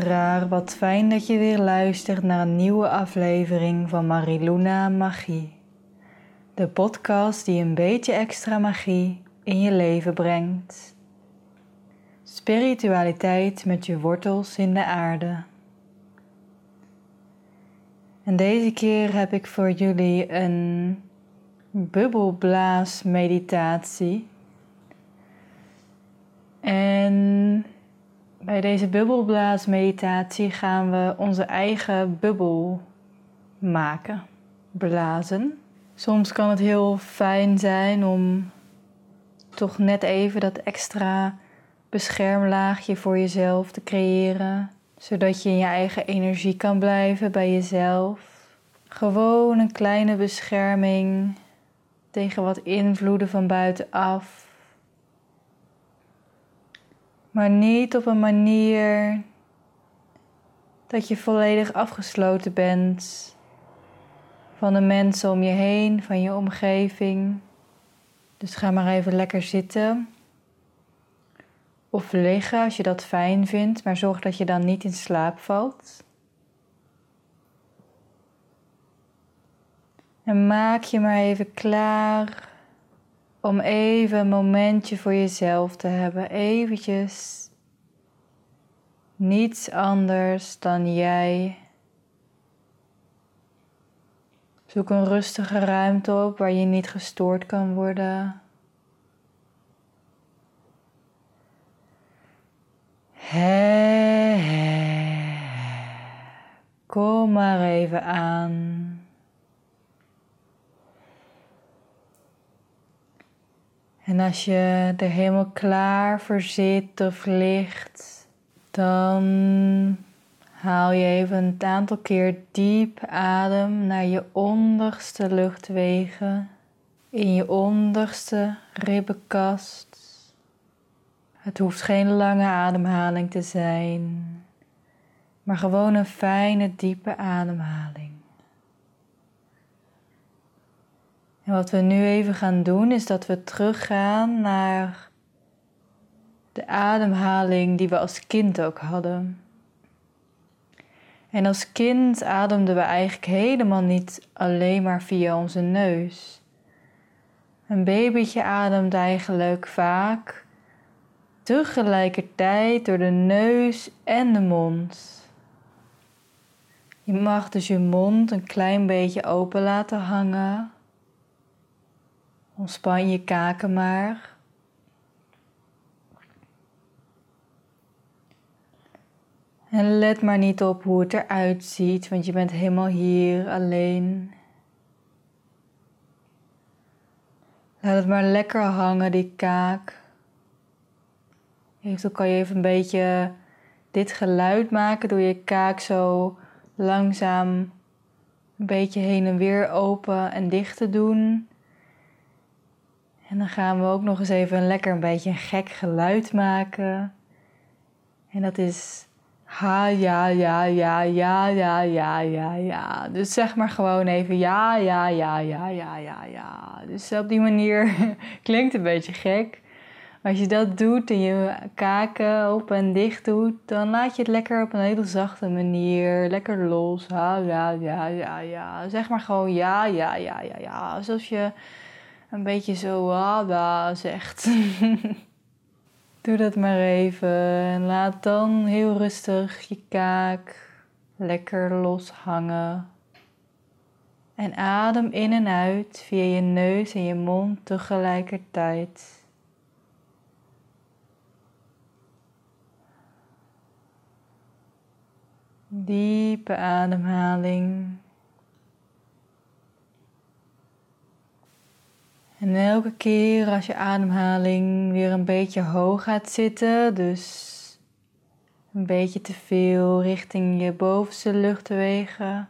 luisteraar, wat fijn dat je weer luistert naar een nieuwe aflevering van Mariluna Magie. De podcast die een beetje extra magie in je leven brengt. Spiritualiteit met je wortels in de aarde. En deze keer heb ik voor jullie een bubbelblaasmeditatie. En bij deze bubbelblaasmeditatie gaan we onze eigen bubbel maken, blazen. Soms kan het heel fijn zijn om toch net even dat extra beschermlaagje voor jezelf te creëren, zodat je in je eigen energie kan blijven bij jezelf. Gewoon een kleine bescherming tegen wat invloeden van buitenaf. Maar niet op een manier dat je volledig afgesloten bent van de mensen om je heen, van je omgeving. Dus ga maar even lekker zitten. Of liggen als je dat fijn vindt, maar zorg dat je dan niet in slaap valt. En maak je maar even klaar om even een momentje voor jezelf te hebben. Eventjes niets anders dan jij. Zoek een rustige ruimte op waar je niet gestoord kan worden. Kom maar even aan. En als je er helemaal klaar voor zit of ligt, dan haal je even een aantal keer diep adem naar je onderste luchtwegen, in je onderste ribbenkast. Het hoeft geen lange ademhaling te zijn, maar gewoon een fijne, diepe ademhaling. Wat we nu even gaan doen is dat we teruggaan naar de ademhaling die we als kind ook hadden. En als kind ademden we eigenlijk helemaal niet alleen maar via onze neus. Een babytje ademt eigenlijk vaak tegelijkertijd door de neus en de mond. Je mag dus je mond een klein beetje open laten hangen. Ontspan je kaken maar. En let maar niet op hoe het eruit ziet, want je bent helemaal hier alleen. Laat het maar lekker hangen, die kaak. Eventueel kan je even een beetje dit geluid maken door je kaak zo langzaam een beetje heen en weer open en dicht te doen. En dan gaan we ook nog eens even een lekker een beetje een gek geluid maken. En dat is ha, ja, ja, ja, ja, ja, ja, ja, ja. Dus zeg maar gewoon even ja, ja, ja, ja, ja, ja, ja. Dus op die manier klinkt een beetje gek. Maar als je dat doet en je kaken open en dicht doet, dan laat je het lekker op een hele zachte manier, lekker los. Ha, ja, ja, ja, ja. Zeg maar gewoon ja, ja, ja, ja, ja. Alsof je een beetje zo wada zegt. Doe dat maar even en laat dan heel rustig je kaak lekker los hangen. En adem in en uit via je neus en je mond tegelijkertijd. Diepe ademhaling. En elke keer als je ademhaling weer een beetje hoog gaat zitten, dus een beetje te veel richting je bovenste luchtwegen,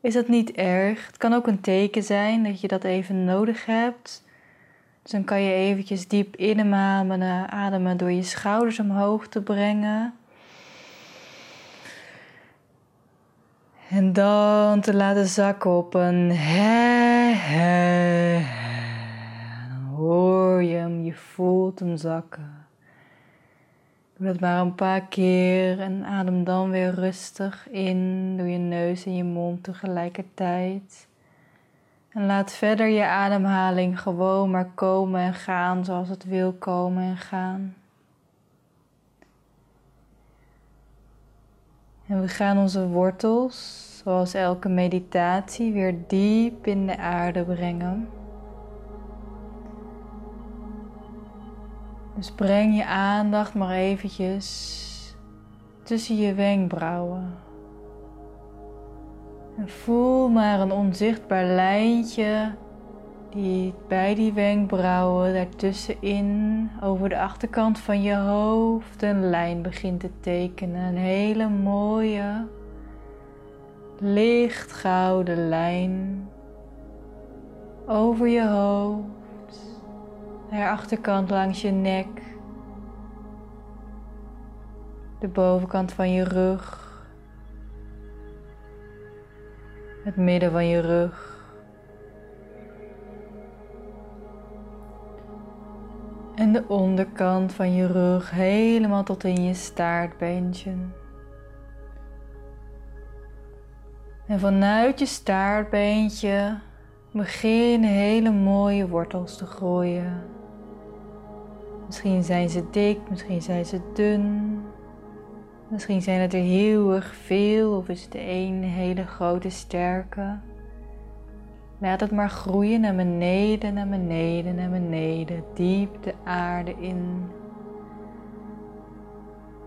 is dat niet erg. Het kan ook een teken zijn dat je dat even nodig hebt. Dus dan kan je eventjes diep inademen, ademen door je schouders omhoog te brengen. En dan te laten zakken op een voelt hem zakken. Doe dat maar een paar keer en adem dan weer rustig in door je neus en je mond tegelijkertijd. En laat verder je ademhaling gewoon maar komen en gaan zoals het wil komen en gaan. En we gaan onze wortels, zoals elke meditatie, weer diep in de aarde brengen. Dus breng je aandacht maar eventjes tussen je wenkbrauwen. En voel maar een onzichtbaar lijntje die bij die wenkbrauwen daartussenin over de achterkant van je hoofd een lijn begint te tekenen. Een hele mooie lichtgouden lijn over je hoofd, naar achterkant langs je nek, de bovenkant van je rug het midden van je rug. En de onderkant van je rug helemaal tot in je staartbeentje. En vanuit je staartbeentje beginnen hele mooie wortels te groeien. Misschien zijn ze dik, misschien zijn ze dun. Misschien zijn het er heel erg veel of is het één hele grote sterke. Laat het maar groeien naar beneden, naar beneden, naar beneden, diep de aarde in.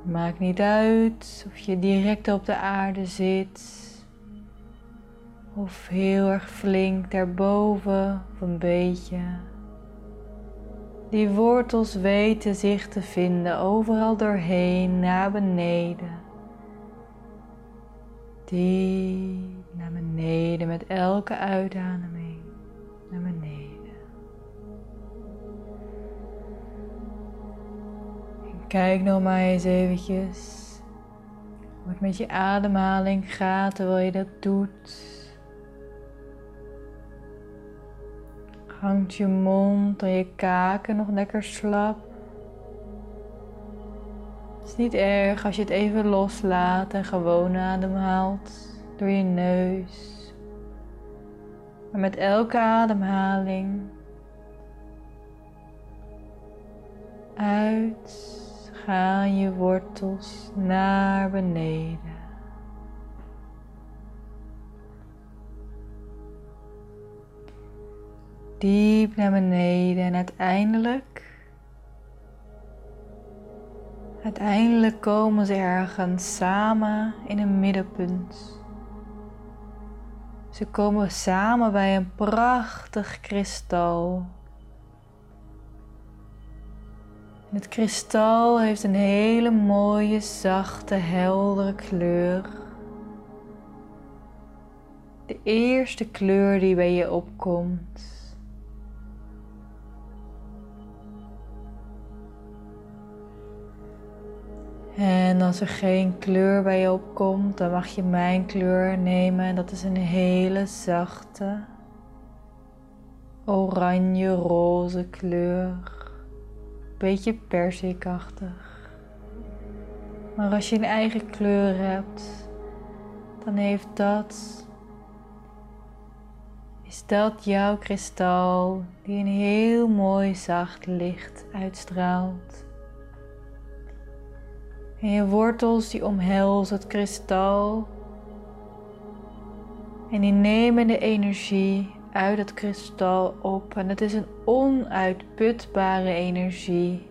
Maakt niet uit of je direct op de aarde zit of heel erg flink daarboven of een beetje. Die wortels weten zich te vinden overal doorheen naar beneden. Diep naar beneden met elke uitademing naar beneden. En kijk nog maar eens eventjes hoe het met je ademhaling gaat terwijl je dat doet. Hangt je mond en je kaken nog lekker slap? Het is niet erg als je het even loslaat en gewoon ademhaalt door je neus. Maar met elke ademhaling uit gaan je wortels naar beneden. Diep naar beneden en uiteindelijk, uiteindelijk komen ze ergens samen in een middenpunt. Ze komen samen bij een prachtig kristal. Het kristal heeft een hele mooie, zachte, heldere kleur. De eerste kleur die bij je opkomt. En als er geen kleur bij je opkomt, dan mag je mijn kleur nemen. En dat is een hele zachte, oranje-roze kleur. Beetje persikachtig. Maar als je een eigen kleur hebt, dan heeft dat, is dat jouw kristal die een heel mooi zacht licht uitstraalt. En je wortels die omhelzen het kristal. En die nemen de energie uit het kristal op. En het is een onuitputbare energie.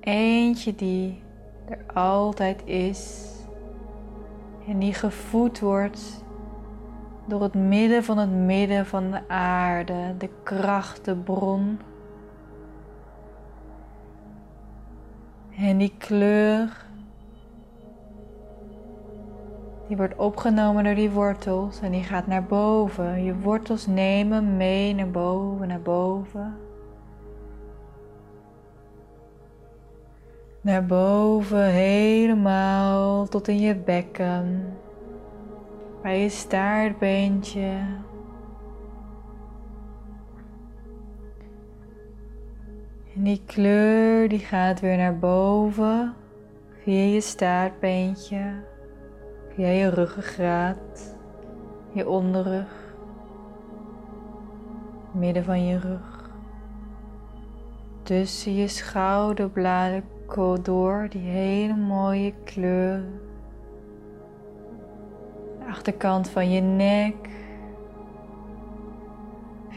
Eentje die er altijd is. En die gevoed wordt door het midden van het midden van de aarde, de krachtenbron En die kleur, die wordt opgenomen door die wortels en die gaat naar boven. Je wortels nemen mee naar boven, naar boven. Naar boven, helemaal tot in je bekken. Bij je En die kleur die gaat weer naar boven. Via je staartbeentje, via je ruggengraat, je onderrug, midden van je rug, tussen je schouderbladen door die hele mooie kleur. De achterkant van je nek,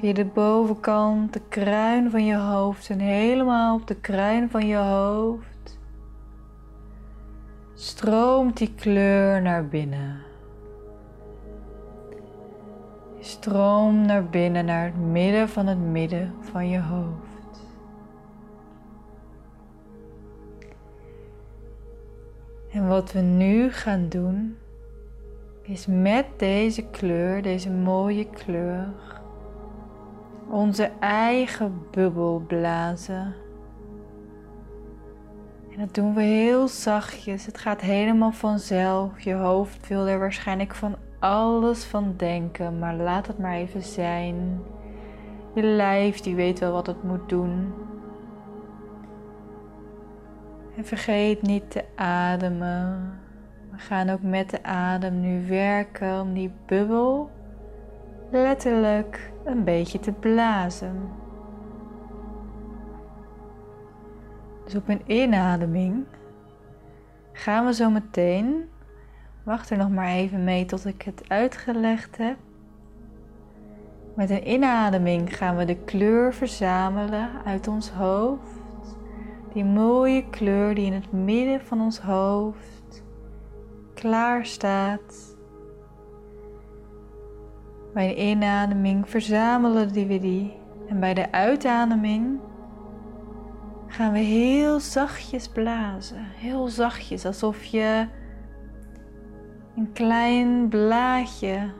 via de bovenkant, de kruin van je hoofd en helemaal op de kruin van je hoofd stroomt die kleur naar binnen. Je stroomt naar binnen, naar het midden van het midden van je hoofd. En wat we nu gaan doen, is met deze kleur, deze mooie kleur, onze eigen bubbel blazen. En dat doen we heel zachtjes. Het gaat helemaal vanzelf. Je hoofd wil er waarschijnlijk van alles van denken, maar laat het maar even zijn. Je lijf die weet wel wat het moet doen. En vergeet niet te ademen. We gaan ook met de adem nu werken om die bubbel letterlijk een beetje te blazen. Dus op een inademing gaan we zo meteen, wacht er nog maar even mee tot ik het uitgelegd heb. Met een inademing gaan we de kleur verzamelen uit ons hoofd. Die mooie kleur die in het midden van ons hoofd klaar staat. Bij de inademing verzamelen we die en bij de uitademing gaan we heel zachtjes blazen. Heel zachtjes, alsof je een klein blaadje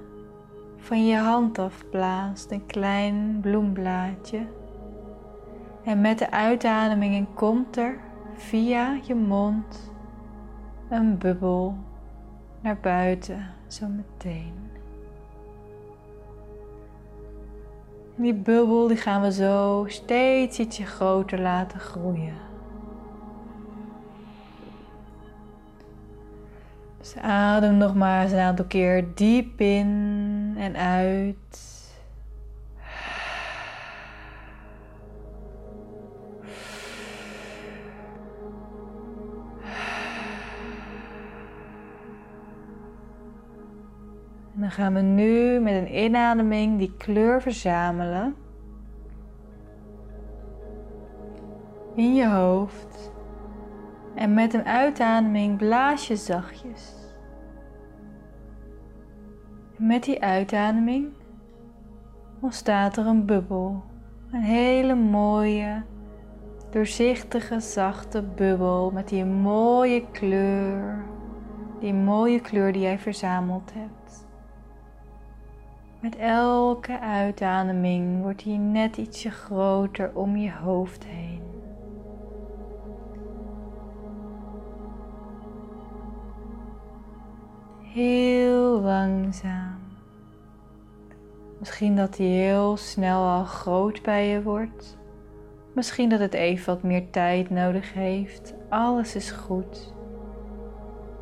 van je hand afblaast. Een klein bloemblaadje. En met de uitademing komt er via je mond een bubbel naar buiten, zo meteen. Die bubbel die gaan we zo steeds ietsje groter laten groeien. Dus adem nog maar eens een aantal keer diep in en uit. Gaan we nu met een inademing die kleur verzamelen in je hoofd. En met een uitademing blaas je zachtjes. Met die uitademing ontstaat er een bubbel. Een hele mooie, doorzichtige, zachte bubbel met die mooie kleur. Die mooie kleur die jij verzameld hebt. Met elke uitademing wordt hij net ietsje groter om je hoofd heen. Heel langzaam. Misschien dat hij heel snel al groot bij je wordt. Misschien dat het even wat meer tijd nodig heeft. Alles is goed.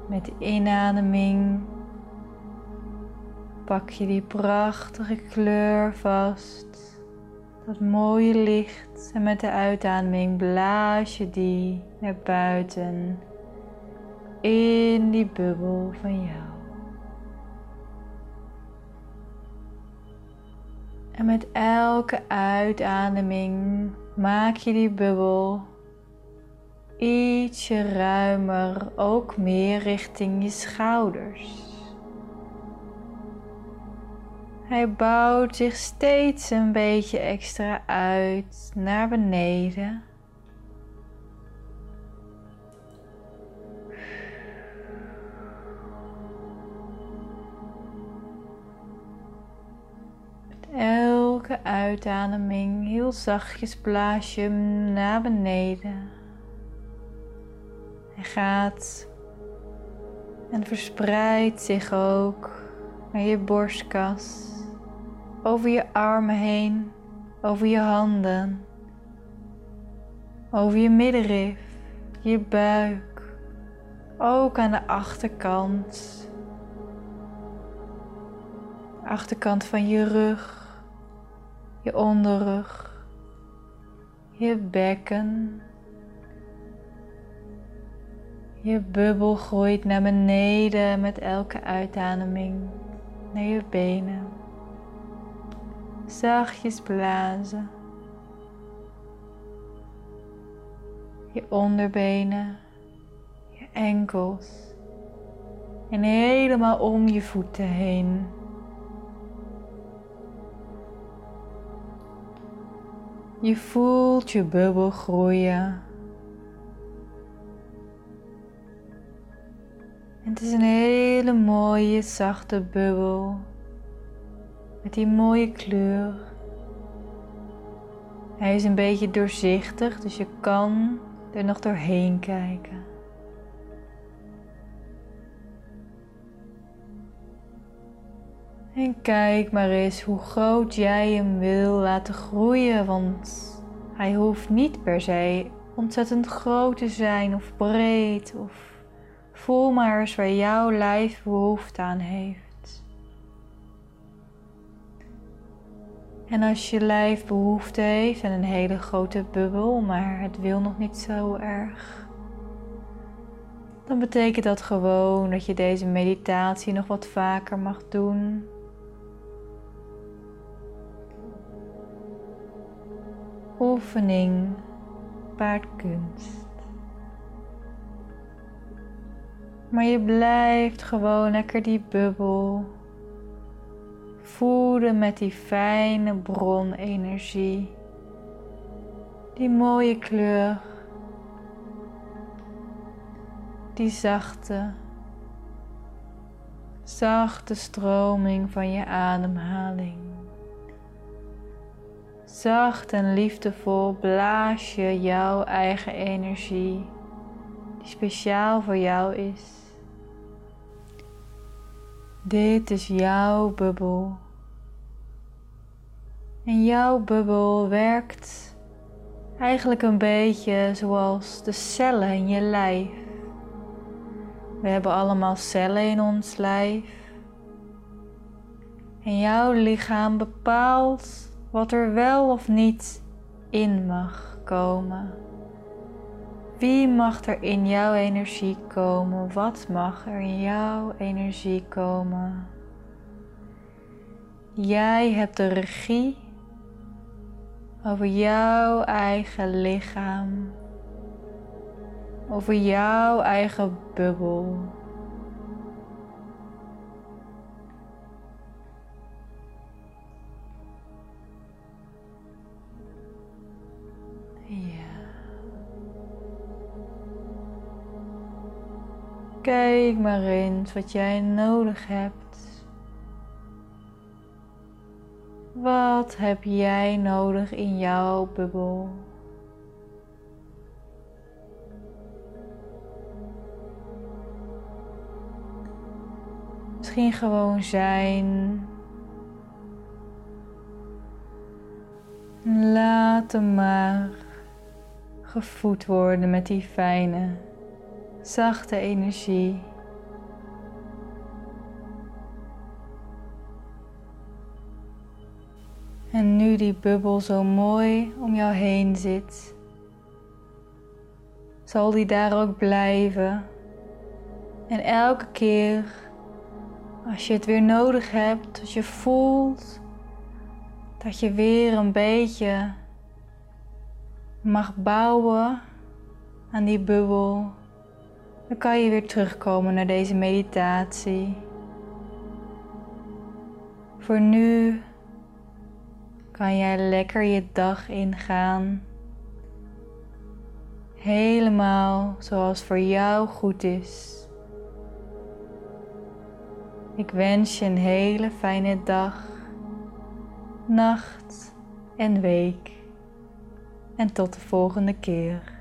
Met de inademing pak je die prachtige kleur vast, dat mooie licht en met de uitademing blaas je die naar buiten in die bubbel van jou. En met elke uitademing maak je die bubbel ietsje ruimer, ook meer richting je schouders. Hij bouwt zich steeds een beetje extra uit naar beneden. Elke uitademing heel zachtjes blaas je naar beneden. Hij gaat en verspreidt zich ook naar je borstkas over je armen heen, over je handen. over je middenrif, je buik, ook aan de achterkant. Achterkant van je rug, je onderrug, je bekken. Je bubbel groeit naar beneden met elke uitademing naar je benen. Zachtjes blazen. Je onderbenen, je enkels en helemaal om je voeten heen. Je voelt je bubbel groeien. het is een hele mooie zachte bubbel met die mooie kleur. Hij is een beetje doorzichtig, dus je kan er nog doorheen kijken. En kijk maar eens hoe groot jij hem wil laten groeien, want hij hoeft niet per se ontzettend groot te zijn of breed of Voel maar eens waar jouw lijf behoefte aan heeft. En als je lijf behoefte heeft aan een hele grote bubbel, maar het wil nog niet zo erg, dan betekent dat gewoon dat je deze meditatie nog wat vaker mag doen. Oefening paardkunst. Maar je blijft gewoon lekker die bubbel voeden met die fijne bronenergie. Die mooie kleur. Die zachte, zachte stroming van je ademhaling. Zacht en liefdevol blaas je jouw eigen energie, die speciaal voor jou is. Dit is jouw bubbel. En jouw bubbel werkt eigenlijk een beetje zoals de cellen in je lijf. We hebben allemaal cellen in ons lijf. En jouw lichaam bepaalt wat er wel of niet in mag komen. Wie mag er in jouw energie komen? Wat mag er in jouw energie komen? Jij hebt de regie over jouw eigen lichaam, over jouw eigen bubbel. Kijk maar eens wat jij nodig hebt. Wat heb jij nodig in jouw bubbel? Misschien gewoon zijn. Laat hem maar gevoed worden met die fijne zachte energie. En nu die bubbel zo mooi om jou heen zit, zal die daar ook blijven. En elke keer als je het weer nodig hebt, als je voelt dat je weer een beetje mag bouwen aan die bubbel, dan kan je weer terugkomen naar deze meditatie. Voor nu kan jij lekker je dag ingaan. Helemaal zoals voor jou goed is. Ik wens je een hele fijne dag, nacht en week. En tot de volgende keer.